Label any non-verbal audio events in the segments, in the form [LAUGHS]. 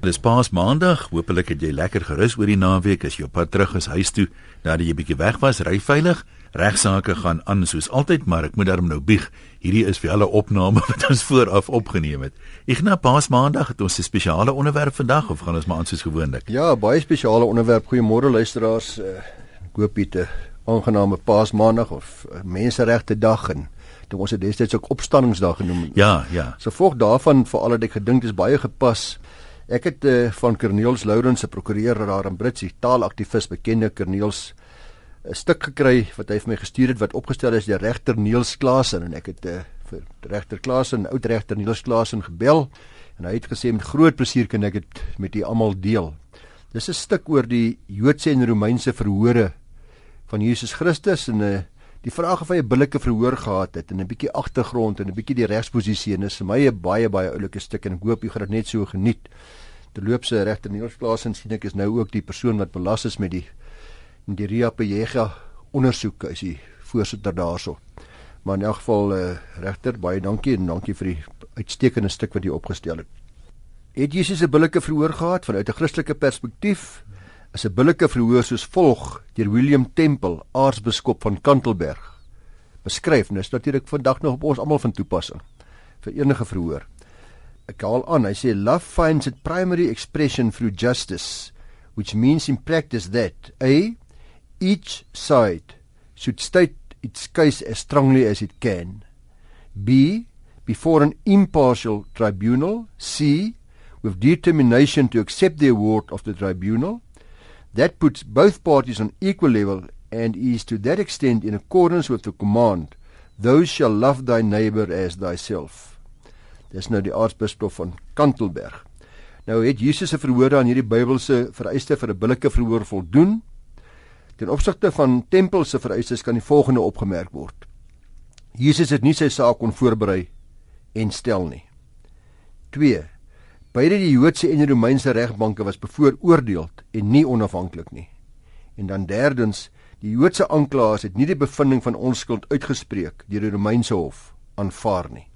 Dis Paasmaandag. Hoopelik het jy lekker gerus oor die naweek as jy op pad terug is huis toe nadat jy 'n bietjie weg was, ry veilig. Regsake gaan aan soos altyd, maar ek moet daarom nou bieg. Hierdie is vir hulle opname [LAUGHS] wat ons vooraf opgeneem het. Ignas Paasmaandag het ons 'n spesiale onderwerp vandag of gaan ons maar aan soos gewoonlik? Ja, baie spesiale onderwerp. Goeiemôre luisteraars. Uh, ek hoop jy het 'n aangename Paasmaandag of uh, Menseregte Dag en toe ons het destyds ook opstanningsdag genoem. Ja, ja. So volg daarvan vir al wat ek gedink is baie gepas. Ek het uh, van Corneels Lourens se prokureur daar in Britsie taalaktivis bekende Corneels 'n stuk gekry wat hy vir my gestuur het wat opgestel is deur regter Niels Klasen en ek het uh, vir regter Klasen, oud regter Niels Klasen gebel en hy het gesê met groot plesier kan ek dit met u almal deel. Dis 'n stuk oor die Joodse en Romeinse verhore van Jesus Christus en 'n uh, eh, die vraag of hy 'n billike verhoor gehad het en 'n bietjie agtergrond en 'n bietjie die regsposisie en dis vir my 'n baie baie oulike stuk en ek hoop jy gaan dit net so geniet. Terloopse regter Niels Klasen sien ek is nou ook die persoon wat belas is met die die Ria Pejega ondersoek as hy voorsitter daarso. Maar in elk geval uh, regter baie dankie en dankie vir die uitstekende stuk wat jy opgestel het. Het Jesus 'n billike verhoor gehad vanuit 'n Christelike perspektief? Is 'n billike verhoor soos volg deur William Temple, aartsbiskop van Kantelberg. Beskryf nou is natuurlik vandag nog op ons almal van toepassing vir enige verhoor. Ek haal aan, hy sê love finds its primary expression through justice, which means in practice that a each side should state its case as strongly as it can. B before an impartial tribunal, C with determination to accept the award of the tribunal That puts both parties on equal level and is to that extent in accordance with the command, those shall love thy neighbor as thyself. Dis nou die aartsbisschop van Kantelberg. Nou het Jesus se verhoorde aan hierdie Bybelse vereiste vir 'n billike verhoor voldoen. Ten opsigte van tempel se vereistes kan die volgende opgemerk word. Jesus het nie sy saak kon voorberei en stel nie. 2. Beide die Joodse en die Romeinse regbanke was bevooroordeel en nie onafhanklik nie. En dan derdens, die Joodse aanklaers het nie die bevinding van onskuld uitgespreek deur die Romeinse hof aanvaar nie.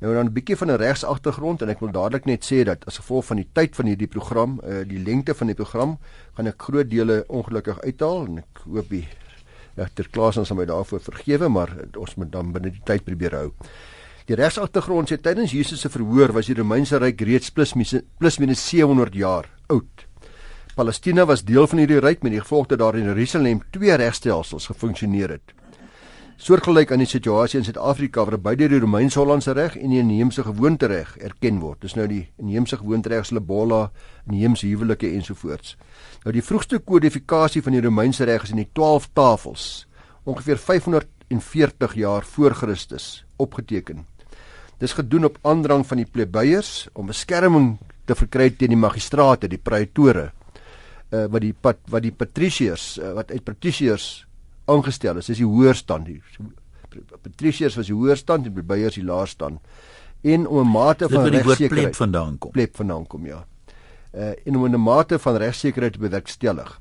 Nou dan 'n bietjie van 'n regsagtergrond en ek wil dadelik net sê dat as gevolg van die tyd van hierdie program, uh, die lengte van die program, gaan ek groot dele ongelukkig uithaal en ek hoop die regter Klaas ons sal my daarvoor vergewe, maar ons moet dan binne die tyd probeer hou. Die regsagtergrond sê tydens Jesus se verhoor was die Romeinse ryk reeds plus plus minus 700 jaar oud. Palestina was deel van hierdie ryk met die gevolg dat daar in Jerusalem twee regstelsels gefunksioneer het. Soortgelyk aan die situasie in Suid-Afrika waar beide die Romeins-Hollandse reg en die inheemse gewoontereg erken word. Dis nou die inheemse gewoontereg se Lebola, inheemse huwelike ensovoorts. Nou die vroegste kodifikasie van die Romeinse reg is in die 12 tafels, ongeveer 540 jaar voor Christus opgeteken. Dis gedoen op aandrang van die plebeiers om beskerming te verkry teen die magistrate, die praetore, uh, wat die pat, wat die patriciërs uh, wat uit patriciërs aangestel is, is die hoër stand. Die patriciërs was die hoër stand en plebeiers die laer stand. En om 'n mate van regsekerheid vandaan kom. Pleb vandaan kom, ja. Uh en om 'n mate van regsekerheid te bewerkstellig.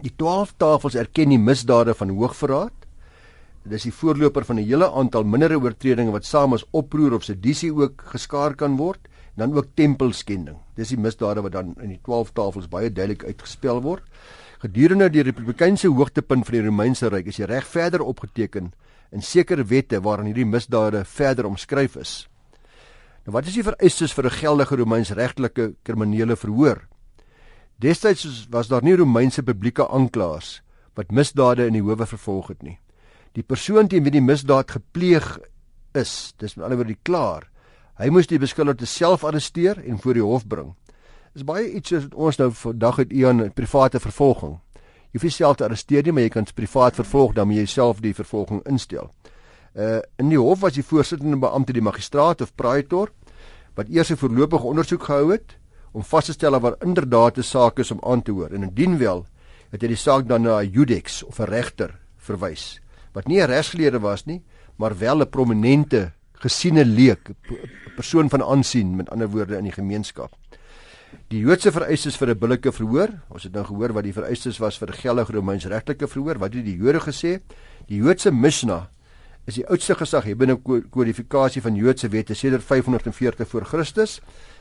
Die 12 tafels erken die misdade van hoogverraad dis die voorloper van 'n hele aantal mindere oortredinge wat saam as oproer of sedisie ook geskaar kan word, dan ook tempelskending. Dis die misdade wat dan in die 12 tafels baie duidelik uitgespel word. Gedurende die republikeinse hoogtepunt van die Romeinse ryk is die reg verder opgeteken in sekere wette waarin hierdie misdade verder omskryf is. Nou wat is die vereistes vir 'n geldige Romeins regtelike kriminele verhoor? Destyds was daar nie Romeinse publieke aanklaers wat misdade in die howe vervolg het nie die persoon teen wie die misdaad gepleeg is, dis met ander woorde die klaar. Hy moes die beskuldigde self arresteer en voor die hof bring. Dis baie iets wat ons nou vandag het Ian private vervolging. Jy hoef nie self te arresteer nie, maar jy kan privaat vervolg dan moet jy self die vervolging instel. Uh in die hof was die voorsittende beampte die magistraat of praetor wat eers 'n voorlopige ondersoek gehou het om vas te stel of daar inderdaad 'n saak is om aan te hoor en indien wel het hy die saak dan na 'n judex of 'n regter verwys wat nie 'n regsgeleerde was nie, maar wel 'n prominente gesiene leek, 'n persoon van aansien met ander woorde in die gemeenskap. Die Joodse vereistes vir 'n billike verhoor, ons het nou gehoor wat die vereistes was vir 'n geldige Romeins regtelike verhoor, wat het die Jode gesê? Die Joodse Mishnah is die oudste gesaghebbende kodifikasie van Joodse wette sedert 540 voor Christus.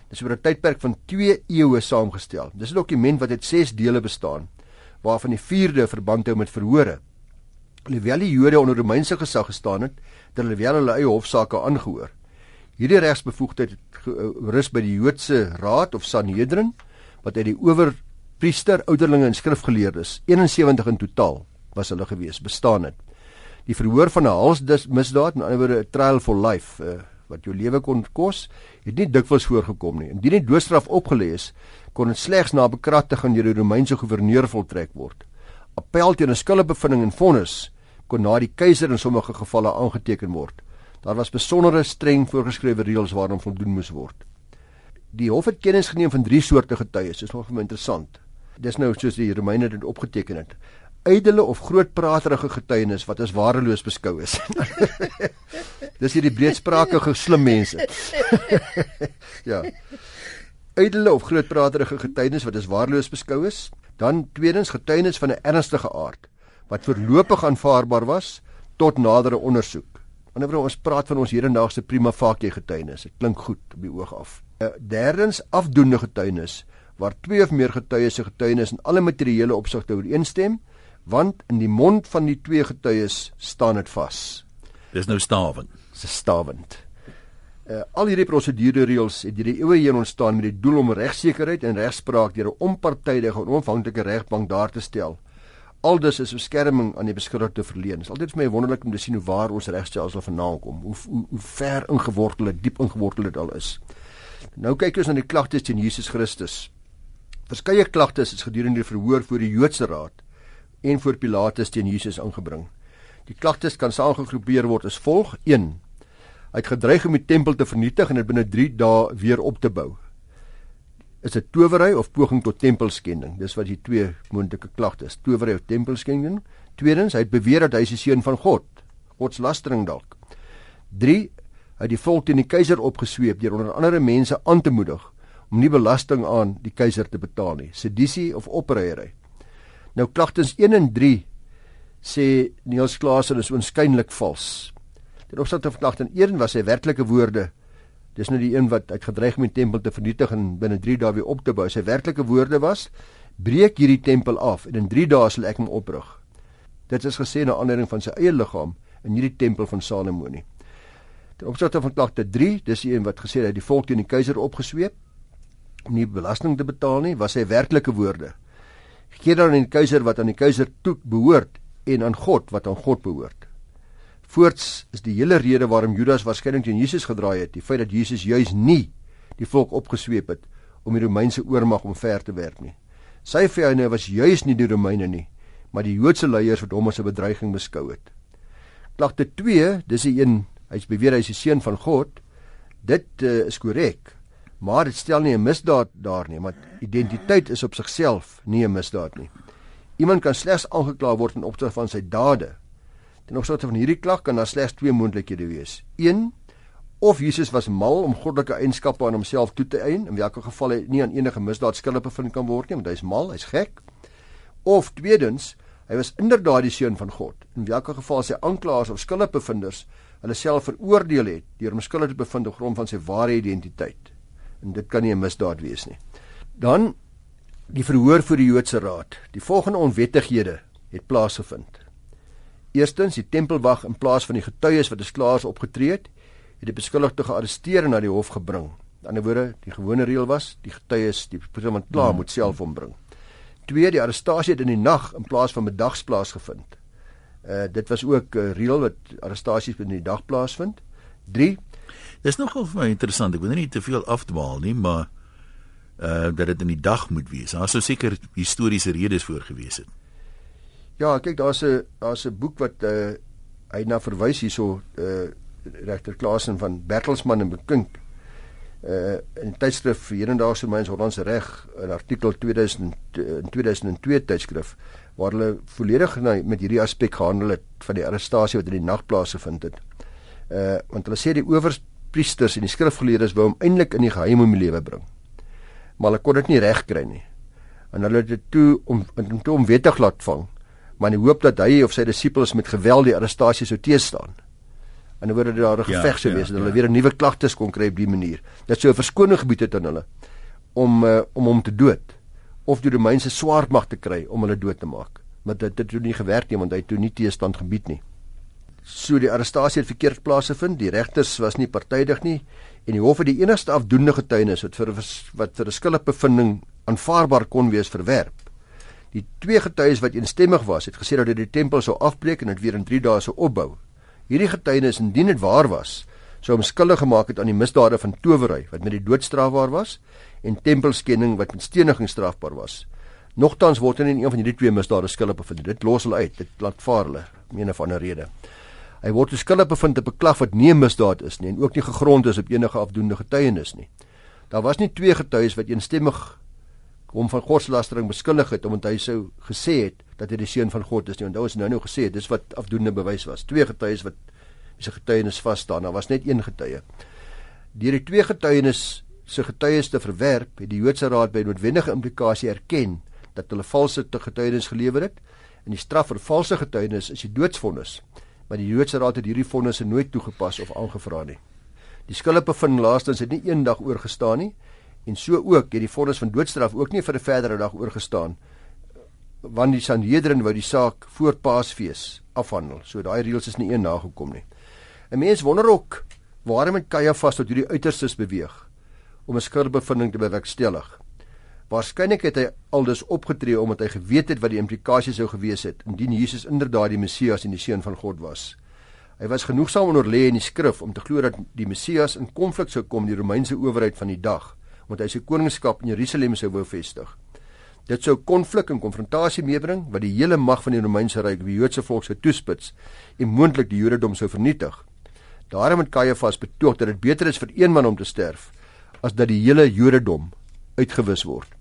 Dis oor 'n tydperk van 2 eeue saamgestel. Dis 'n dokument wat uit 6 dele bestaan, waarvan die 4de verband hou met verhore. Alhoewel die Jode onder Romeinse gesag gestaan het, het hulle wel hulle eie hofsaake aangehoor. Hierdie regsbevoegdheid rus by die Joodse Raad of Sanhedrin wat uit die owerpriester, ouderlinge en skrifgeleerdes, 71 in totaal was hulle gewees, bestaan het. Die verhoor van 'n halsmisdaad, met ander woorde 'n trial for life, uh, wat jou lewe kon kos, het nie dikwels voorgekom nie. Indien die doodstraf opgelê is, kon dit slegs na bekragtiging deur die Romeinse goewerneur voltrek word. Appel teen 'n skuldbevinding en vonnis kon na die keiser in sommige gevalle aangeteken word. Daar was besondere streng voorgeskrewe reëls waaraan voldoen moes word. Die hof het kennis geneem van drie soorte getuies. Dit is nog interessant. Dis nou soos die Romeine dit opgeteken het ydelle of grootpraterige getuienis wat as wareloos beskou is. [LAUGHS] Dis hierdie breedsprakige slim mense. [LAUGHS] ja. Ydelle of grootpraterige getuienis wat as wareloos beskou is, dan tweedens getuienis van 'n ernstige aard wat voorlopig aanvaarbaar was tot nadere ondersoek. Anderswoorde ons praat van ons hedendaagse prima facie getuienis. Dit klink goed op die oog af. Uh, derdens afdoende getuienis waar twee of meer getuies se getuienis in alle materiële opsigte ooreenstem want in die mond van die twee getuies staan dit vas. Dis nou stawend. Dis stawend. Uh, al hierdie prosedure reëls het deur die eeue heen ontstaan met die doel om regsekerheid en regspraak deur 'n onpartydige en onafhanklike regbank daar te stel. Aldus is beskerming aan die beskuldigde verleen. Dit is altyd vir my wonderlik om te sien hoe waar ons regstelsel vandaan kom, hoe, hoe hoe ver ingewortel dit, diep ingewortel dit al is. Nou kyk ons na die klagtes teen Jesus Christus. Verskeie klagtes is gedurende die verhoor voor die Joodse Raad en voor Pilatus teen Jesus aangebring. Die klagtes kan saamgegroepeer word as volg: 1. Hy het gedreig om die tempel te vernietig en dit binne 3 dae weer op te bou. Is dit towery of poging tot tempelskending? Dis wat die twee moontlike klagtes, towery of tempelskending. Tweedens, hy het beweer dat hy is die seun van God. Godslastering dalk. 3. Hy het die volk teen die keiser opgesweep deur onder andere mense aan te moedig om nie belasting aan die keiser te betaal nie. Sedisie of opreiery. Nou klagtens 1 en 3 sê Niels Klaasen is oënskynlik vals. Ten opsigte van klagten 1 was sy werklike woorde Dis nou die een wat uit gedreig die tempel te vernietig en binne 3 dae weer op te bou. Sy werklike woorde was: "Breek hierdie tempel af en in 3 dae sal ek hom oprig." Dit is gesê na aanleiding van sy eie liggaam in hierdie tempel van Salomo nie. Ten opsigte van klagte 3, dis die een wat gesê het hy die volk teen die keiser opgesweep om nie belasting te betaal nie, was sy werklike woorde gee dan aan die keiser wat aan die keiser toe behoort en aan God wat aan God behoort. Voorts is die hele rede waarom Judas waarskynlik teen Jesus gedraai het, die feit dat Jesus juis nie die volk opgesweep het om die Romeinse oormag omver te werp nie. Sy vyande was juis nie die Romeine nie, maar die Joodse leiers wat hom as 'n bedreiging beskou het. Klagte 2, dis die een, hy's beweer hy's die seun van God. Dit uh, is korrek maar dit stel nie 'n misdaad daar nie, want identiteit is op sigself nie 'n misdaad nie. Iemand kan slegs aangekla word in opsig van sy dade. Ten opsigte van hierdie klag kan daar slegs twee moontlikhede wees. 1 of Jesus was mal om goddelike eienskappe aan homself toe te eien, in watter geval hy nie aan enige misdaad skuldig bevind kan word nie, want hy's mal, hy's gek. Of tweedens, hy was inderdaad die seun van God, in watter geval sy aanklaers of skuldigbevinders hulle self veroordeel het deur hom skuldig te bevind op grond van sy ware identiteit en dit kan nie 'n misdaad wees nie. Dan die verhoor voor die Joodse Raad. Die volgende onwettighede het plaasgevind. Eerstens, die tempelwag in plaas van die getuies wat as klaars opgetree het, het die beskuldigde gearresteer en na die hof gebring. Aan die ander woorde, die gewone reël was, die getuies, die persoon wat klaar hmm. moet self ombring. Twee, die arrestasie het in die nag in plaas van middags plaasgevind. Uh dit was ook 'n uh, reël wat arrestasies in die dag plaasvind. 3 Dis nogal vir my interessant. Ek wil nie te veel afdwaal nie, maar uh dat dit in die dag moet wees. Daar sou seker historiese redes voor gewees het. Ja, kyk, daar's 'n daar's 'n boek wat uh hy na verwys hierso uh regter Klasen van Bertelsmann en Bekink. Uh in tydskrif Hedendaagse Myns Hollandse Reg, 'n artikel 2000 in 2002 tydskrif waar hulle volledig met hierdie aspek gehandel het van die arrestasie wat in die nag plaasgevind het. Uh want hulle sê die oewers priesters en die skrifgeleerdes wou hom eintlik in die geheim om die lewe bring. Maar hulle kon dit nie reg kry nie. En hulle het dit toe om om toe om wettig laat vang, maar in die hoop dat hy of sy disippels met geweld die arrestasie sou teestaan. en dan word daar 'n ja, geveg sou ja, wees en hulle ja. weer 'n nuwe klagtes kon kry op die manier. Dit sou 'n verskoning gebied het aan hulle om uh, om hom te dood of die Romeinse swaardmag te kry om hulle dood te maak. Maar dit het toe nie gewerk nie want hy het toe nie teestand gebied nie. So die arrestasie het verkeerd plaasgevind. Die regters was nie partydig nie en die hof het die enigste afdoende getuienis wat vir wat vir 'n skuldigbevinding aanvaarbaar kon wees verwerp. Die twee getuies wat eensstemmig was, het gesê dat dit die tempel sou afbreek en dit weer in 3 dae sou opbou. Hierdie getuienis indien dit waar was, sou hom skuldig gemaak het aan die misdade van towery wat met die dood strafbaar was en tempelskending wat met steniging strafbaar was. Nogtans word hy in een van hierdie twee misdade skuldig bevind. Dit los hulle uit. Dit laat vaar hulle mene van 'n rede. Hy word skuldig bevind op 'n klag wat nie 'n misdaad is nie en ook nie gegrond is op enige afdoende getuienis nie. Daar was nie twee getuies wat eensstemmig hom van godslastering beskuldig het omdat hy sou gesê het dat hy die seun van God is nie. Onthou ons nou nou gesê dis wat afdoende bewys was. Twee getuies wat se getuienis vas staan. Daar was net een getuie. Deur die twee getuienis se getuies te verwerp, het die Joodse Raad by noodwendige implikasie erken dat hulle valse getuienis gelewer het en die straf vir valse getuienis is die doodsvonnis. Maar die Joodse Raad het hierdie vonnisse nooit toegepas of aangevra nie. Die skuldigbevinding laastens het nie eendag oorgestaan nie en so ook het die vonnis van doodstraf ook nie vir 'n verdere dag oorgestaan want die Sanhedrin wou die saak voor Paasfees afhandel. So daai reëls is nie een nagekom nie. 'n Mens wonder ook waarom het Kajafas tot hierdie uiterstes beweeg om 'n skuldbevinding te bewerkstellig. Waarskynlik het hy aldus opgetree omdat hy geweet het wat die implikasies sou gewees het indien Jesus inderdaad die Messias en die seun van God was. Hy was genoegsaam onderlê in die skrif om te glo dat die Messias in konflik sou kom met die Romeinse owerheid van die dag, omdat hy sy koningskap in Jerusalem sou wou vestig. Dit sou konflik en konfrontasie meebring wat die hele mag van die Romeinse ryk op die Joodse volk sou toespits en moontlik die Jodendom sou vernietig. Daarom het Kajafas betoog dat dit beter is vir een man om te sterf as dat die hele Jodendom uitgewis word.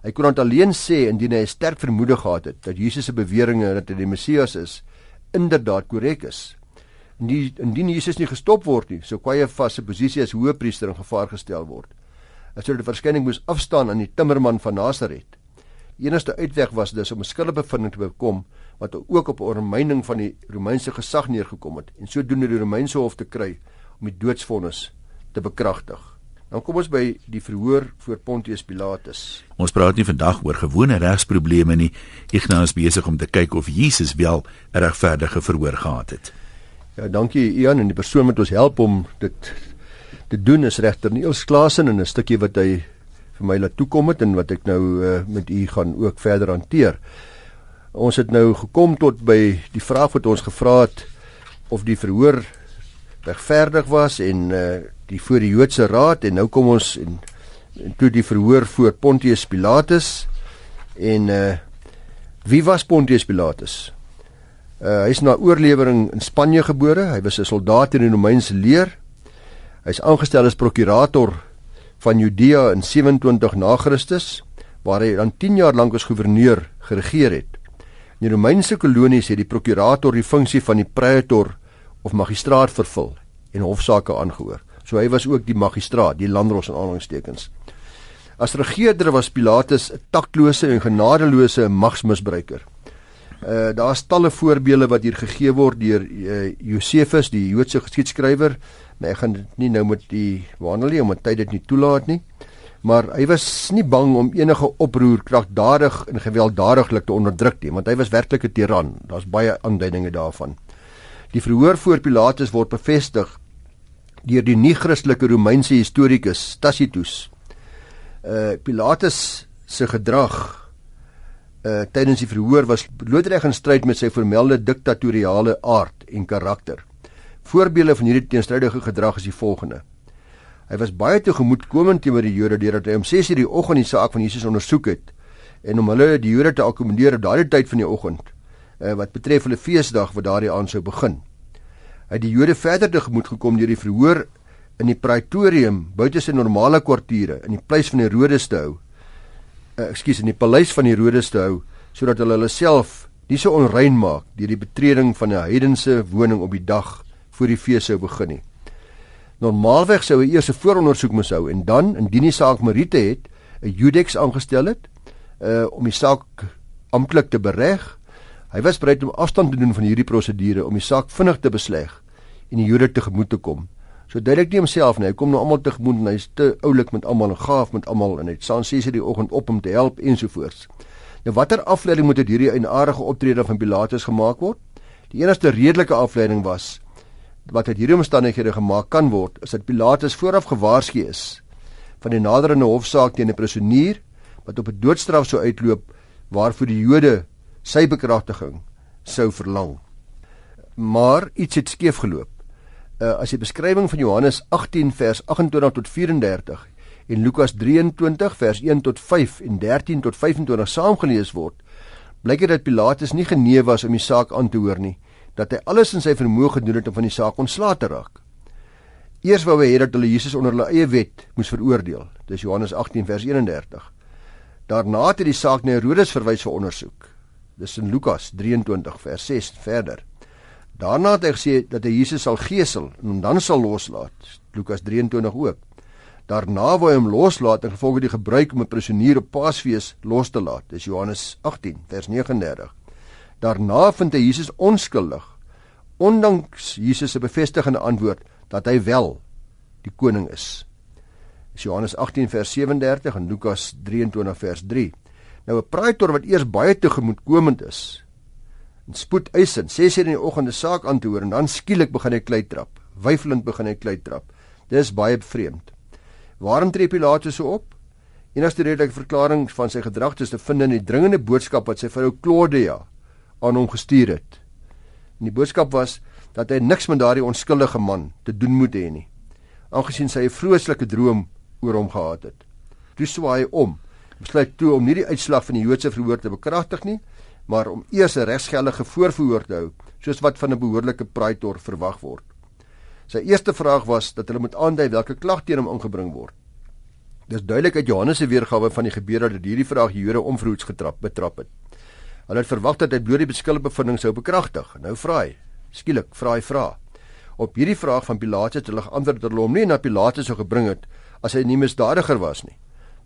Hy kon dit alleen sê indien hy 'n sterk vermoede gehad het dat Jesus se beweringe dat hy die Messias is inderdaad korrek is. Indien indien Jesus nie gestop word nie, sou Kajafas se posisie as hoëpriester in gevaar gestel word. Sou die verskyning moes afstaan aan die timmerman van Nasaret enigste uitweg was dus om 'n skuldbevinding te bekom wat ook op 'n ondermyning van die Romeinse gesag neergekom het en sodoende die Romeinse hof te kry om die doodsvonnis te bekragtig. Dan kom ons by die verhoor voor Pontius Pilatus. Ons praat nie vandag oor gewone regsprobleme nie. Ignas besig om te kyk of Jesus wel 'n regverdige verhoor gehad het. Ja, dankie Ian en die persoon wat ons help om dit te doen is regter Niels Klasen en 'n stukkie wat hy vir my laat toekom het en wat ek nou uh, met u gaan ook verder hanteer. Ons het nou gekom tot by die vraag wat ons gevra het of die verhoor regverdig was en uh, die voor die Joodse raad en nou kom ons en, en toe die verhoor voor Pontius Pilatus en uh, wie was Pontius Pilatus? Uh, hy is na oorlewering in Spanje gebore. Hy was 'n soldaat in die Romeinse leer. Hy is aangestel as prokurator van Judea in 27 na Christus waar hy dan 10 jaar lank as gouverneur geregeer het. In die Romeinse kolonies het die prokurator die funksie van die praetor of magistraat vervul en hofsaake aangehoor. So hy was ook die magistraat, die landros in aanhalingstekens. As regerder was Pilatus 'n taktlose en genadeloose magsmisbruiker. Uh daar's talle voorbeelde wat hier gegee word deur uh, Josefus, die Joodse geskiedskrywer, Maar ek gaan dit nie nou met die wandel nie omdat tyd dit nie toelaat nie. Maar hy was nie bang om enige oproer kragtadig en gewelddadiglik te onderdruk nie, want hy was werklik 'n tiran. Daar's baie aanduidinge daarvan. Die verhoor voor Pilatus word bevestig deur die nie-Christelike Romeinse historikus Tacitus. Uh Pilatus se gedrag uh tydens die verhoor was blootreg in stryd met sy formele diktatoriale aard en karakter. Voorbeelde van hierdie teenstrydige gedrag is die volgende. Hy was baie tegemoetkomend teenoor die Jode deurdat hy om 6:00 die oggend die saak van Jesus ondersoek het en om hulle die Jode te akkommodeer op daardie tyd van die oggend uh, wat betref hulle feesdag wat daardie aand sou begin. Hy het die Jode verder tegemoet gekom deur die verhoor in die praetorium buite sy normale kwartiere in die pleis van Herodes te hou. Uh, Ekskuus, in die paleis van Herodes te hou sodat hulle hulle self nie so onrein maak deur die betreding van 'n heidense woning op die dag voor die fees sou begin nie. Normaalweg sou hy eers 'n voorondersoek moes hou en dan indien die saak meriete het, 'n judex aangestel het uh om die saak amptelik te bereg. Hy was bereid om afstand te doen van hierdie prosedure om die saak vinnig te besleg en die Jode tegemoet te kom. So duidelik nie homself nie. Hy kom nou almal tegemoet en hy's te oulik met almal en gaaf met almal en hy staan 6:00 die oggend op om te help ensovoorts. Nou watter afleiding moet uit hierdie eienaardige optrede van Pilatus gemaak word? Die enigste redelike afleiding was wat uit hierdie omstandighede gemaak kan word, is dat Pilatus vooraf gewaarsku is van die naderende hofsaak teen 'n prisonier wat op 'n doodstraf sou uitloop waarvoor die Jode sy bekragtiging sou verlang. Maar iets het skeef geloop. Uh, as die beskrywing van Johannes 18 vers 28 tot 34 en Lukas 23 vers 1 tot 5 en 13 tot 25 saamgelees word, blyk dit dat Pilatus nie genee was om die saak aan te hoor nie, dat hy alles in sy vermoë gedoen het om van die saak ontslae te raak. Eers wou hy hê dat hulle Jesus onder hulle eie wet moes veroordeel. Dis Johannes 18 vers 31. Daarna het die saak na Herodes verwys vir ondersoek. Dis in Lukas 23 vers 6 verder. Daarna het hy gesê dat hy Jesus sal gesel en dan sal loslaat. Lukas 23 ook. Daarna wou hy hom loslaat in gevolg van die gebruik om 'n prisonier op Paasfees los te laat. Dis Johannes 18 vers 39. Daarna vind hy Jesus onskuldig. Ondanks Jesus se bevestigende antwoord dat hy wel die koning is. Dis Johannes 18 vers 37 en Lukas 23 vers 3. Nou 'n praaitor wat eers baie tegemoetkomend is, en spoed eisend 6:00 in die oggend 'n saak aan te hoor en dan skielik begin hy klei trap. Weifelend begin hy klei trap. Dis baie vreemd. Waarom tree Pilatus so op? Enigste redelike verklaring van sy gedrag is te vind in die dringende boodskap wat sy vrou Claudia aan hom gestuur het. En die boodskap was dat hy niks met daardie onskuldige man te doen moet hê nie. Aangesien sy 'n vroeslike droom oor hom gehad het. Toe swaai hy om, besluit toe om nie die uitslag van die Joodse verhoor te bekragtig nie, maar om eers 'n regsgeldige voorverhoor te hou, soos wat van 'n behoorlike praaitor verwag word. Sy eerste vraag was dat hulle moet aandui watter klag teen hom ingebring word. Dis duidelik uit Johannes se weergawe van die gebeure dat hierdie vraag die Jode onverhoeds getrap betrap het. Hulle het verwag dat hy bloot die beskuldigbevindings sou bekragtig. Nou vra hy, skielik vra hy vra. Op hierdie vraag van Pilatus het hulle geantwoord dat hulle hom nie na Pilatus sou gebring het as hy nie misdadiger was nie.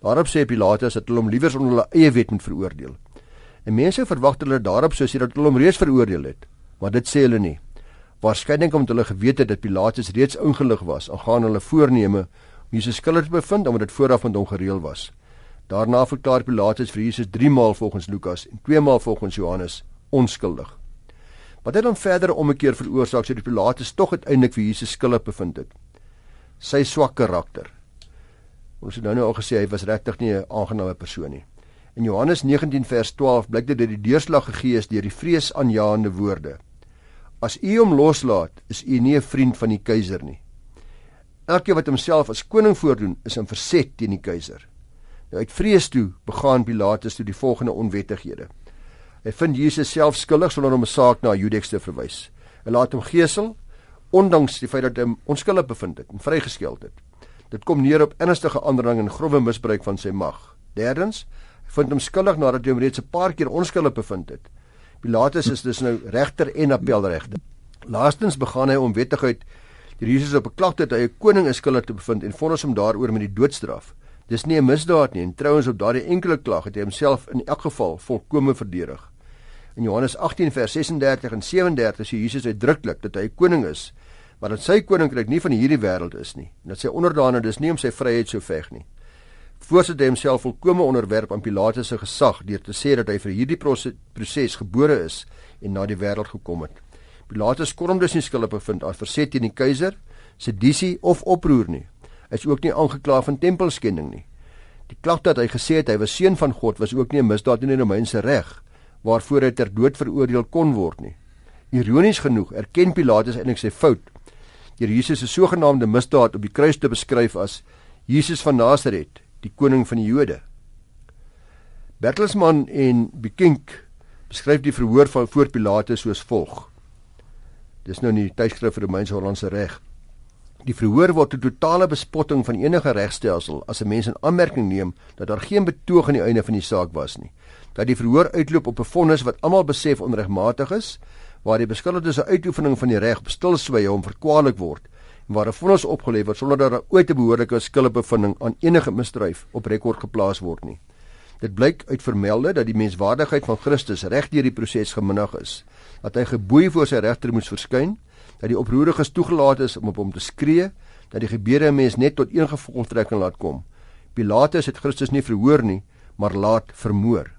Daarop sê Pilatus dat hulle hom liewer onder hulle eie wet moet veroordeel. En mense verwag hulle daarop sou sê dat hulle hom reeds veroordeel het, maar dit sê hulle nie. Waarskynlik omdat hulle geweet het dat Pilatus reeds ingelig was en gaan hulle voorneme om Jesus skuldig te bevind omdat dit vooraf met hom gereël was. Daarna verklaar Pilatus vir Jesus 3 maal volgens Lukas en 2 maal volgens Johannes onskuldig. Wat het dan verder omgekeer veroorsaak sodat Pilatus tog uiteindelik vir Jesus skuldig bevind het? Sy swak karakter. Ons het nou nou al gesê hy was regtig nie 'n aangename persoon nie. In Johannes 19 vers 12 blyk dit dat die deurslag gegee is deur die vreesaanjaende woorde. As u hom loslaat, is u nie 'n vriend van die keiser nie. Elkeen wat homself as koning voordoen, is in verset teen die keiser. Nou uit vrees toe begaan Pilatus toe die volgende onwettighede. Hy vind Jesus self skuldig sonder om 'n saak na Judex te verwys. Hy laat hom gesel ondanks die feit dat hy onskuldig bevind het en vrygeskeld het. Dit kom neer op ernstige aandrang en grove misbruik van sy mag. Derdens, vind hom skuldig nadat hy hom reeds 'n paar keer onskuldig bevind het. Pilatus is dus nou regter en appelregter. Laastens begaan hy onwettigheid deur Jesus op 'n klag dat hy 'n koning is skuldig te bevind en vonnis hom daaroor met die doodstraf. Dis nie 'n misdaad nie en trouens op daardie enkele klag het hy homself in elk geval volkome verdedig. In Johannes 18 vers 36 en 37 sê Jesus uitdruklik dat hy koning is, maar dat sy koninkryk nie van hierdie wêreld is nie. En dat sy onderdane dus nie om sy vryheid sou veg nie voorsit hy homself volkome onderwerp aan Pilatus se gesag deur te sê dat hy vir hierdie proses gebore is en na die wêreld gekom het. Pilatus kon hom dus nie skuldig bevind as verset teen die keiser, sedisie of oproer nie. Is ook nie aangekla van tempelskending nie. Die klag dat hy gesê het hy was seun van God was ook nie 'n misdaad in die Romeinse reg waarvoor hy ter dood veroordeel kon word nie. Ironies genoeg erken Pilatus eintlik sy fout deur Jesus se sogenaamde misdaad op die kruis te beskryf as Jesus van Nasaret die koning van die Jode. Bertelsmann en Bekink beskryf die verhoor van voor Pilatus soos volg. Dis nou in die tydskrif vir Romeinse Hollandse reg. Die verhoor word 'n totale bespotting van enige regstelsel as 'n mens in aanmerking neem dat daar geen betoog aan die einde van die saak was nie. Dat die verhoor uitloop op 'n vonnis wat almal besef onregmatig is, waar die beskuldigde se uitoefening van die reg op stilswye hom verkwalik word waar 'n vonnis opgelê word sonder dat daar ooit 'n behoorlike skuldbevinding aan enige misdryf op rekord geplaas word nie. Dit blyk uit vermelde dat die menswaardigheid van Christus reg deur die proses geminig is, dat hy geboei voor sy regter moes verskyn, dat die oproeriges toegelaat is om op hom te skree, dat die gebeure mens net tot een gevolgtrekking laat kom. Pilatus het Christus nie verhoor nie, maar laat vermoor.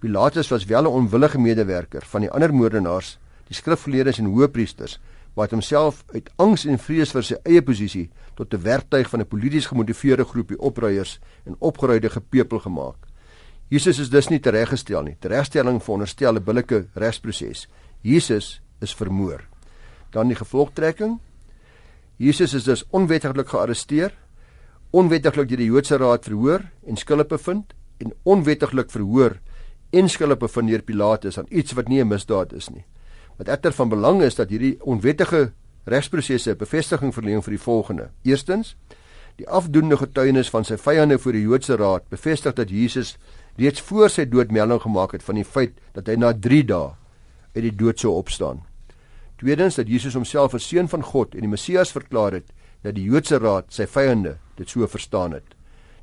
Pilatus was wel 'n onwillige medewerker van die ander moordenaars, die skrifgeleerdes en hoëpriesters, wat homself uit angs en vrees vir sy eie posisie tot 'n werktuig van 'n polities gemotiveerde groepie opruiers en opgeruide gepepel gemaak. Jesus is dus nie tereggestel nie. Teregstelling veronderstel 'n billike regsproses. Jesus is vermoor. Dan die gevolgtrekking. Jesus is dus onwettiglik gearresteer, onwettiglik deur die Joodse raad verhoor en skuldig bevind en onwettiglik verhoor en skuldig bevind deur Pilatus aan iets wat nie 'n misdaad is nie. Wat egter van belang is dat hierdie onwettige regsprosesse bevestiging verleen vir die volgende. Eerstens, die afdoende getuienis van sy vyande voor die Joodse raad bevestig dat Jesus reeds voor sy dood melding gemaak het van die feit dat hy na 3 dae uit die dood sou opstaan. Tweedens dat Jesus homself as seun van God en die Messias verklaar het dat die Joodse raad sy vyande dit so verstaan het.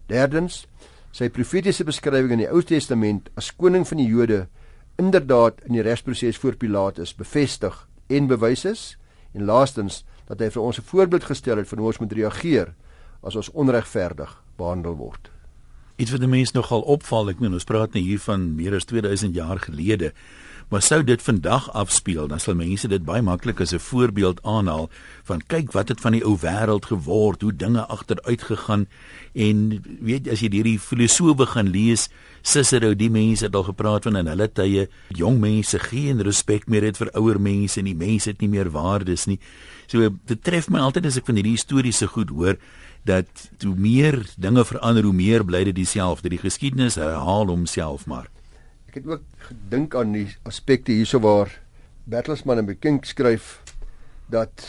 Derdens sy profetiese beskrywing in die Ou Testament as koning van die Jode inderdaad in die regsproses voor Pilatus bevestig en bewys is en laastens dat hy vir ons 'n voorbeeld gestel het van hoe ons moet reageer as ons onregverdig behandel word. Iets wat die mense nogal opval, ek meen ons praat nou hier van meer as 2000 jaar gelede. Maar sou dit vandag afspeel, dan sal mense dit baie maklik as 'n voorbeeld aanhaal van kyk wat het van die ou wêreld geword, hoe dinge agteruit gegaan en weet as jy hierdie filosowe gaan lees, Cicero, die mense het al gepraat van in hulle tye, jong mense geen respek meer het vir ouer mense en die mense het nie meer waardes nie. So dit tref my altyd as ek van hierdie historiese goed hoor dat hoe meer dinge verander, hoe meer bly dit dieselfde. Die geskiedenis herhaal homself maar. Ek het ook gedink aan die aspekte hierso waar Bertelsmann en Bekink skryf dat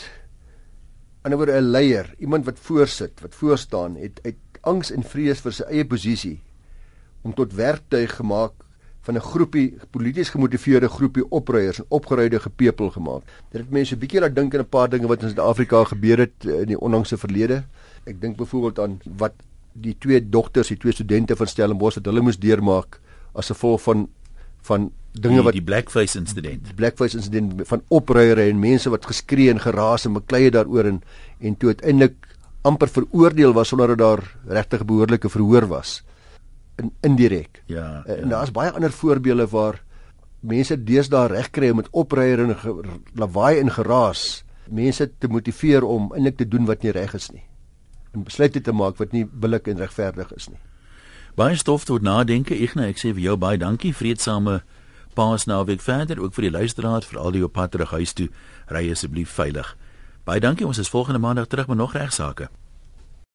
anderwoorde 'n leier, iemand wat voorsit, wat voor staan, het uit angs en vrees vir sy eie posisie om tot werktuig gemaak van 'n groepie polities gemotiveerde groepie opruiers en opgeruide gepepel gemaak. Dit het mense 'n bietjie laat dink aan 'n paar dinge wat in Suid-Afrika gebeur het eh, in die onlangse verlede. Ek dink byvoorbeeld aan wat die twee dogters, die twee studente van Stellenbosch wat hulle moes deurmaak as gevolg van van dinge die, wat die blackface insident. Die blackface insident van opruiere en mense wat geskree en geraas en beklei daaroor en en toe uiteindelik amper veroordeel was sonder dat daar regtig behoorlike verhoor was. In indirek. Ja. En ja. daar's baie ander voorbeelde waar mense deesdae reg kry om met opruiere en lawaai en geraas mense te motiveer om eintlik te doen wat nie reg is nie en besluite te maak wat nie billik en regverdig is nie. Baie stof tot nadenke. Nou ek sê vir jou baie dankie. Vreedsame Paasnaweek verder ook vir die luisteraars vir al die op pad terug huis toe. Ry asseblief veilig. Baie dankie. Ons is volgende maandag terug met nog regsaake.